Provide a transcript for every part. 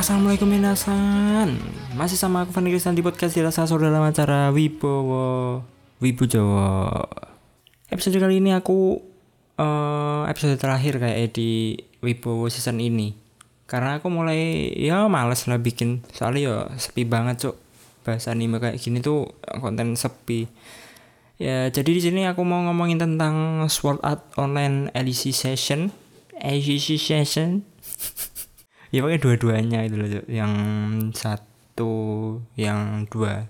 Assalamualaikum minasan Masih sama aku Fanny Kristan di podcast Dirasa Saudara Acara Wibowo Wibu Jawa. Episode kali ini aku eh, Episode terakhir kayak di Wibowo season ini. Karena aku mulai ya males lah bikin. Soalnya ya sepi banget cuk. Bahasa anime kayak gini tuh konten sepi. Ya jadi di sini aku mau ngomongin tentang Sword Art Online LEC Session LEC Session ya pakai dua-duanya itu loh yang satu yang dua.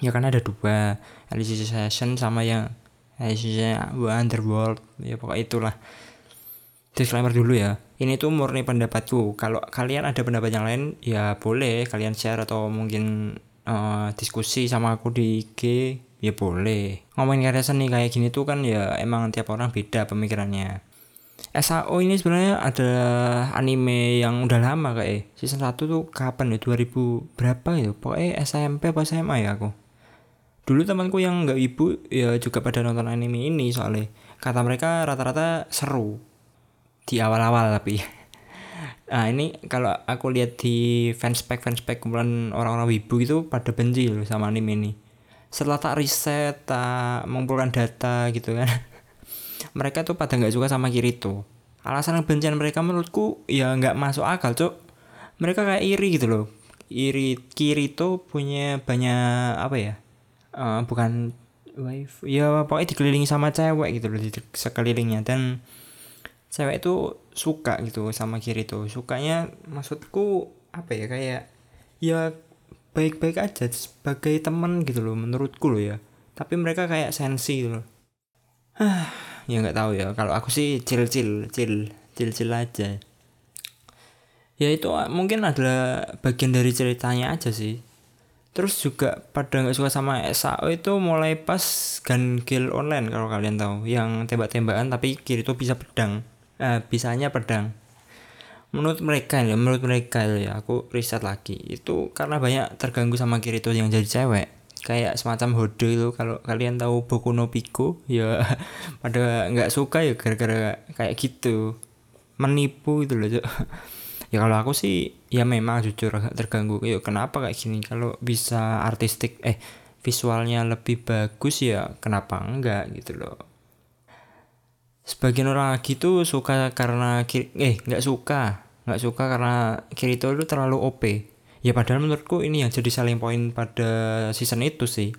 Ya kan ada dua. Alice Session sama yang Alice Underworld. Ya pokoknya itulah. Disclaimer dulu ya. Ini tuh murni pendapatku. Kalau kalian ada pendapat yang lain ya boleh kalian share atau mungkin eh, diskusi sama aku di IG ya boleh. Ngomongin karya seni kayak gini tuh kan ya emang tiap orang beda pemikirannya SAO ini sebenarnya ada anime yang udah lama kayak season 1 tuh kapan ya? 2000 berapa ya pokoknya SMP apa SMA ya aku. Dulu temanku yang nggak ibu ya juga pada nonton anime ini soalnya. Kata mereka rata-rata seru. Di awal-awal tapi. Nah ini kalau aku lihat di fanspage fanspage kumpulan orang-orang wibu itu pada benci loh sama anime ini. Setelah tak riset tak mengumpulkan data gitu kan mereka tuh pada nggak suka sama Kirito alasan kebencian mereka menurutku ya nggak masuk akal cok mereka kayak iri gitu loh. Iri Kirito punya banyak apa ya Eh, bukan wife ya pokoknya dikelilingi sama cewek gitu loh di sekelilingnya. Dan cewek itu suka gitu sama Kirito sukanya maksudku apa ya kayak ya baik-baik aja sebagai teman gitu loh menurutku loh ya. Tapi mereka kayak sensi gitu loh ya nggak tahu ya. Kalau aku sih chill chill chill chill chill aja. Ya itu ah, mungkin adalah bagian dari ceritanya aja sih. Terus juga pada nggak suka sama SAO itu mulai pas gun kill online kalau kalian tahu. Yang tembak-tembakan tapi kiri itu bisa pedang. Eh, bisanya pedang. Menurut mereka ya menurut mereka ya aku riset lagi. Itu karena banyak terganggu sama Kirito yang jadi cewek kayak semacam hode itu. Kalau kalian tahu Boku no Pico ya pada nggak suka ya gara-gara kayak gitu. Menipu itu loh Cuk. ya kalau aku sih ya memang jujur agak terganggu. Ya kenapa kayak gini? Kalau bisa artistik eh visualnya lebih bagus ya kenapa enggak gitu loh. Sebagian orang lagi tuh suka karena eh nggak suka. Nggak suka karena Kirito itu terlalu OP ya padahal menurutku ini yang jadi selling point pada season itu sih.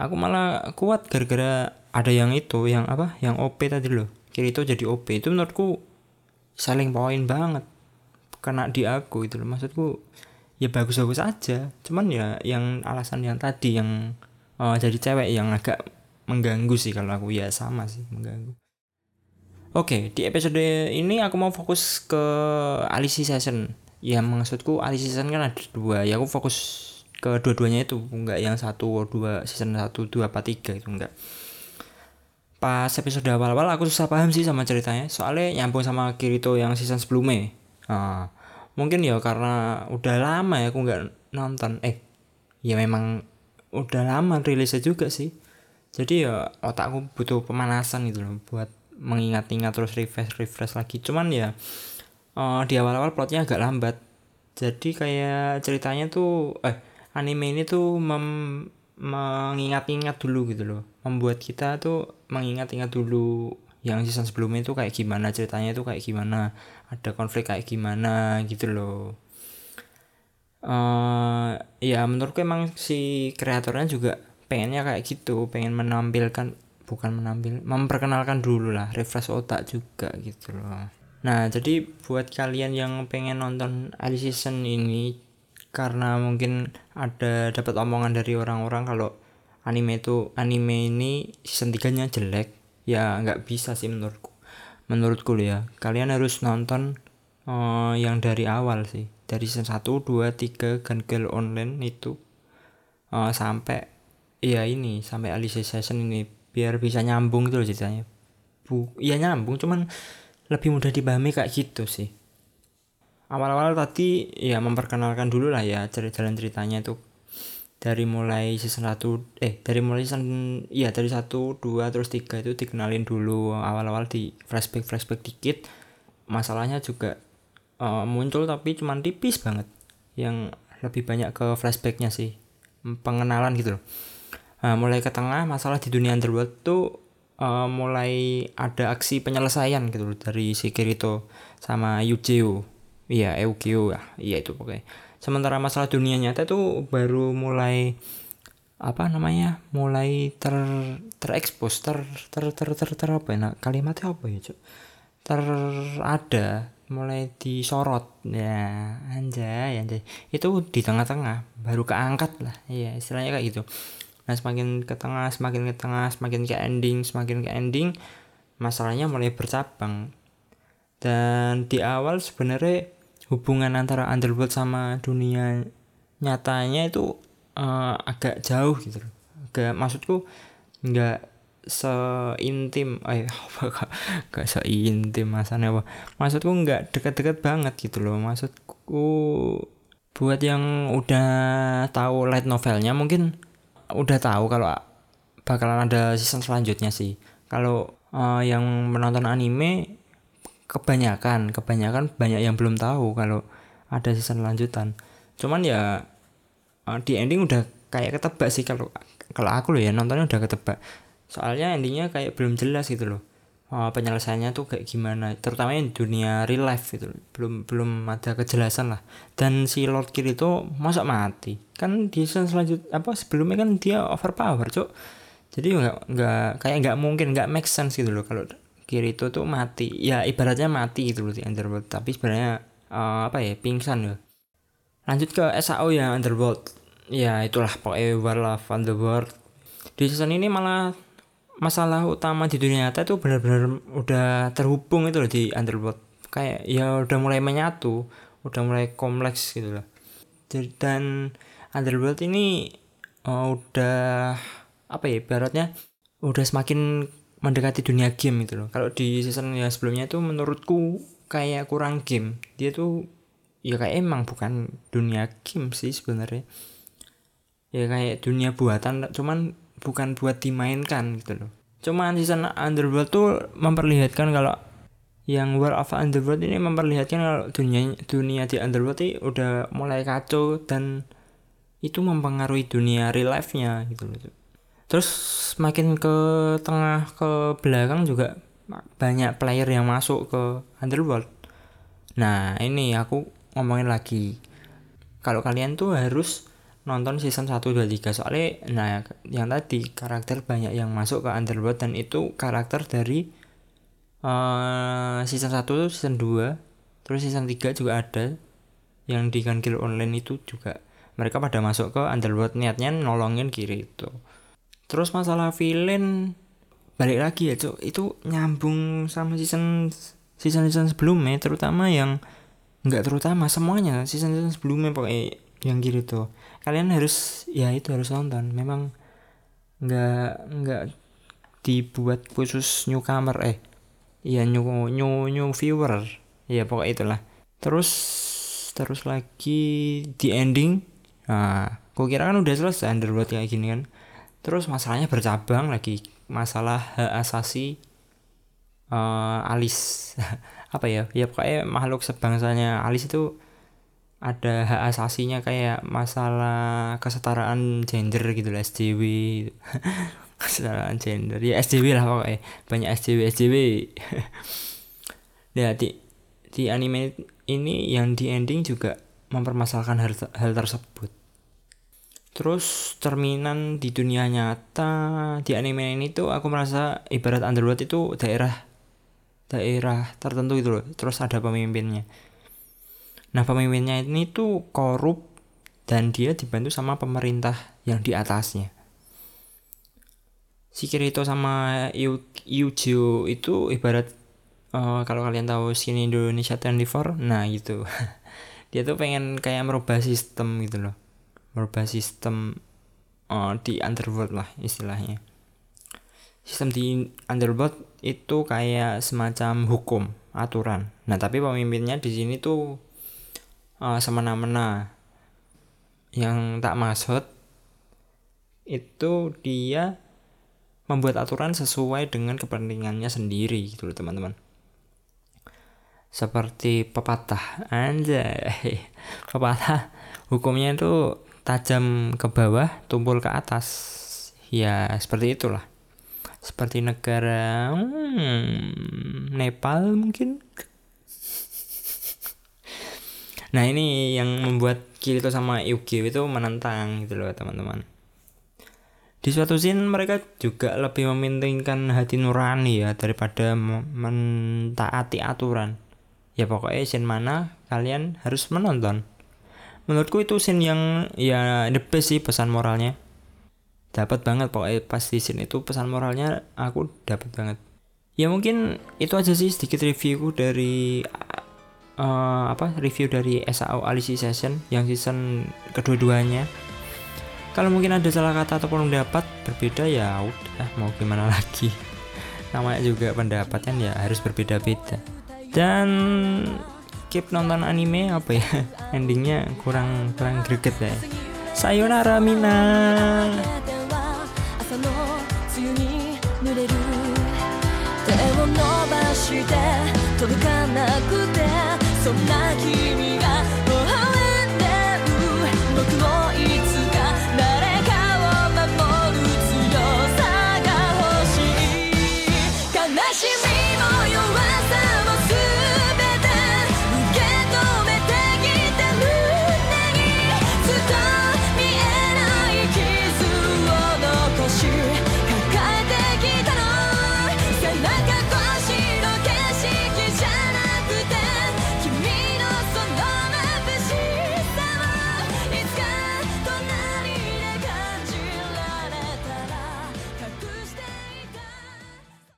Aku malah kuat gara-gara ada yang itu yang apa? Yang OP tadi loh. Kirito jadi OP itu menurutku selling point banget. Kena di aku itu loh. Maksudku ya bagus-bagus aja. Cuman ya yang alasan yang tadi yang eh, jadi cewek yang agak mengganggu sih kalau aku. Ya sama sih mengganggu. Oke, di episode ini aku mau fokus ke Alice Season. Ya maksudku Alice Season kan ada dua. Ya aku fokus ke dua-duanya itu, enggak yang satu, dua, season satu, dua, apa tiga itu enggak. Pas episode awal-awal aku susah paham sih sama ceritanya, soalnya nyambung sama Kirito yang season sebelumnya. Nah, mungkin ya karena udah lama ya aku nggak nonton. Eh, ya memang udah lama rilisnya juga sih. Jadi ya otakku butuh pemanasan gitu loh buat mengingat-ingat terus refresh refresh lagi cuman ya eh, di awal-awal plotnya agak lambat. Jadi kayak ceritanya tuh eh anime ini tuh mem- mengingat-ingat dulu gitu loh. Membuat kita tuh mengingat-ingat dulu yang season sebelumnya itu kayak gimana ceritanya itu kayak gimana ada konflik kayak gimana gitu loh. Eh ya menurutku emang si kreatornya juga pengennya kayak gitu pengen menampilkan bukan menampil memperkenalkan dulu lah refresh otak juga gitu loh nah jadi buat kalian yang pengen nonton Alice season ini karena mungkin ada dapat omongan dari orang-orang kalau anime itu anime ini season 3 nya jelek ya nggak bisa sih menurutku. Menurutku ya kalian harus nonton eh, yang dari awal sih. Dari season 1, 2, 3 Gun Girl Online itu eh, sampai ya ini sampai Alice Season ini biar bisa nyambung gitu loh ceritanya. Bu ya nyambung cuman lebih mudah dipahami kayak gitu sih. Awal-awal tadi ya memperkenalkan dulu lah ya jalan ceritanya itu dari mulai season 1 eh dari mulai season iya dari 1 2 terus 3 itu dikenalin dulu. Awal-awal di flashback flashback dikit. Masalahnya juga uh, muncul tapi cuman tipis banget. Yang lebih banyak ke flashbacknya sih. Pengenalan gitu loh. Nah, mulai ke tengah masalah di dunia underworld tuh uh, mulai ada aksi penyelesaian gitu loh dari si Kirito sama Yujiro iya Eugeo ya iya itu pokoknya. Sementara masalah dunia nyata tuh baru mulai apa namanya mulai ter terekspos ter ter ter ter, ter apa ya? Nah, kalimatnya apa ya cuk? Ter ada mulai disorot. Ya anjay anjay. Itu di tengah-tengah baru keangkat lah. Iya istilahnya kayak gitu nah semakin ke tengah semakin ke tengah semakin ke ending semakin ke ending masalahnya mulai bercabang. Dan di awal sebenarnya hubungan antara underworld sama dunia nyatanya itu uh, agak jauh gitu loh. Agak maksudku nggak seintim eh apa gak seintim masanya apa? Maksudku nggak dekat-dekat banget gitu loh. Maksudku buat yang udah tahu light novelnya mungkin udah tahu kalau bakalan ada season selanjutnya sih. Kalau uh, yang menonton anime kebanyakan, kebanyakan banyak yang belum tahu kalau ada season lanjutan. Cuman ya uh, di ending udah kayak ketebak sih kalau kalau aku loh ya nontonnya udah ketebak. Soalnya endingnya kayak belum jelas gitu loh. Uh, penyelesaiannya tuh kayak gimana terutama di dunia real life gitu belum belum ada kejelasan lah dan si Lord Kirito masa mati kan di season selanjutnya apa sebelumnya kan dia overpower cok jadi nggak nggak kayak nggak mungkin nggak make sense gitu loh kalau Kirito tuh mati. Ya ibaratnya mati gitu loh di Underworld. Tapi sebenarnya uh, apa ya pingsan ya lanjut ke SAO ya Underworld. Ya itulah pokoknya War of Underworld. Di season ini malah masalah utama di dunia nyata itu benar-benar udah terhubung itu loh di Underworld. Kayak ya udah mulai menyatu udah mulai kompleks gitu loh. Dan Underworld ini uh, udah apa ya ibaratnya udah semakin mendekati dunia game gitu loh. Kalau di season yang sebelumnya itu menurutku kayak kurang game. Dia tuh ya kayak emang bukan dunia game sih sebenarnya. Ya kayak dunia buatan cuman bukan buat dimainkan gitu loh. Cuman season Underworld tuh memperlihatkan kalau yang World of Underworld ini memperlihatkan kalau dunia dunia di Underworld ini udah mulai kacau dan itu mempengaruhi dunia real life-nya gitu loh. Terus makin ke tengah ke belakang juga banyak player yang masuk ke Underworld. Nah, ini aku ngomongin lagi. Kalau kalian tuh harus nonton season 1 2 3 soalnya nah yang tadi karakter banyak yang masuk ke Underworld dan itu karakter dari uh, season 1 season 2 terus season 3 juga ada yang di Guild Online itu juga mereka pada masuk ke underworld niatnya nolongin kiri itu. Terus masalah villain balik lagi ya cok itu nyambung sama season season season sebelumnya terutama yang nggak terutama semuanya. Season season sebelumnya pokoknya yang kiri tuh kalian harus ya itu harus nonton. Memang nggak nggak dibuat khusus newcomer eh iya new new new viewer. Ya pokoknya itulah. Terus terus lagi di ending Nah, kok kira kan udah selesai underworld kayak gini kan. Terus masalahnya bercabang lagi. Masalah hak asasi uh, alis. Apa ya? Ya pokoknya makhluk sebangsanya alis itu ada hak asasinya kayak masalah kesetaraan gender gitu lah SJW kesetaraan gender. Ya SJW lah pokoknya. Banyak SJW SJW ya di di anime ini yang di ending juga mempermasalahkan hal, hal tersebut Terus cerminan di dunia nyata di anime ini tuh aku merasa ibarat Underworld itu daerah daerah tertentu gitu loh. Terus ada pemimpinnya. Nah pemimpinnya ini tuh korup dan dia dibantu sama pemerintah yang di atasnya. Si Kirito sama Yujo itu ibarat uh, kalau kalian tahu sini Indonesia 24, nah gitu. dia tuh pengen kayak merubah sistem gitu loh merubah sistem uh, di underworld lah istilahnya. Sistem di underworld itu kayak semacam hukum aturan. Nah tapi pemimpinnya di sini tuh uh, semena-mena. Yang tak maksud itu dia membuat aturan sesuai dengan kepentingannya sendiri gitu loh teman-teman. Seperti pepatah. Anjay. Pepatah hukumnya itu tajam ke bawah tumpul ke atas. Ya seperti itulah. Seperti negara hmm, Nepal mungkin. Nah ini yang membuat Kirito sama Yugio itu menentang gitu loh teman-teman. Di suatu scene mereka juga lebih mementingkan hati nurani ya daripada mentaati aturan. Ya pokoknya scene mana kalian harus menonton menurutku itu scene yang ya the best sih pesan moralnya. Dapat banget pokoknya pas di scene itu pesan moralnya aku dapat banget. Ya mungkin itu aja sih sedikit reviewku dari uh, apa review dari SAO Alice Session yang season kedua-duanya. Kalau mungkin ada salah kata ataupun pendapat berbeda ya udah mau gimana lagi. Namanya juga pendapat kan ya harus berbeda-beda. Dan keep nonton anime apa ya? Endingnya kurang kurang greget ya sayonara mina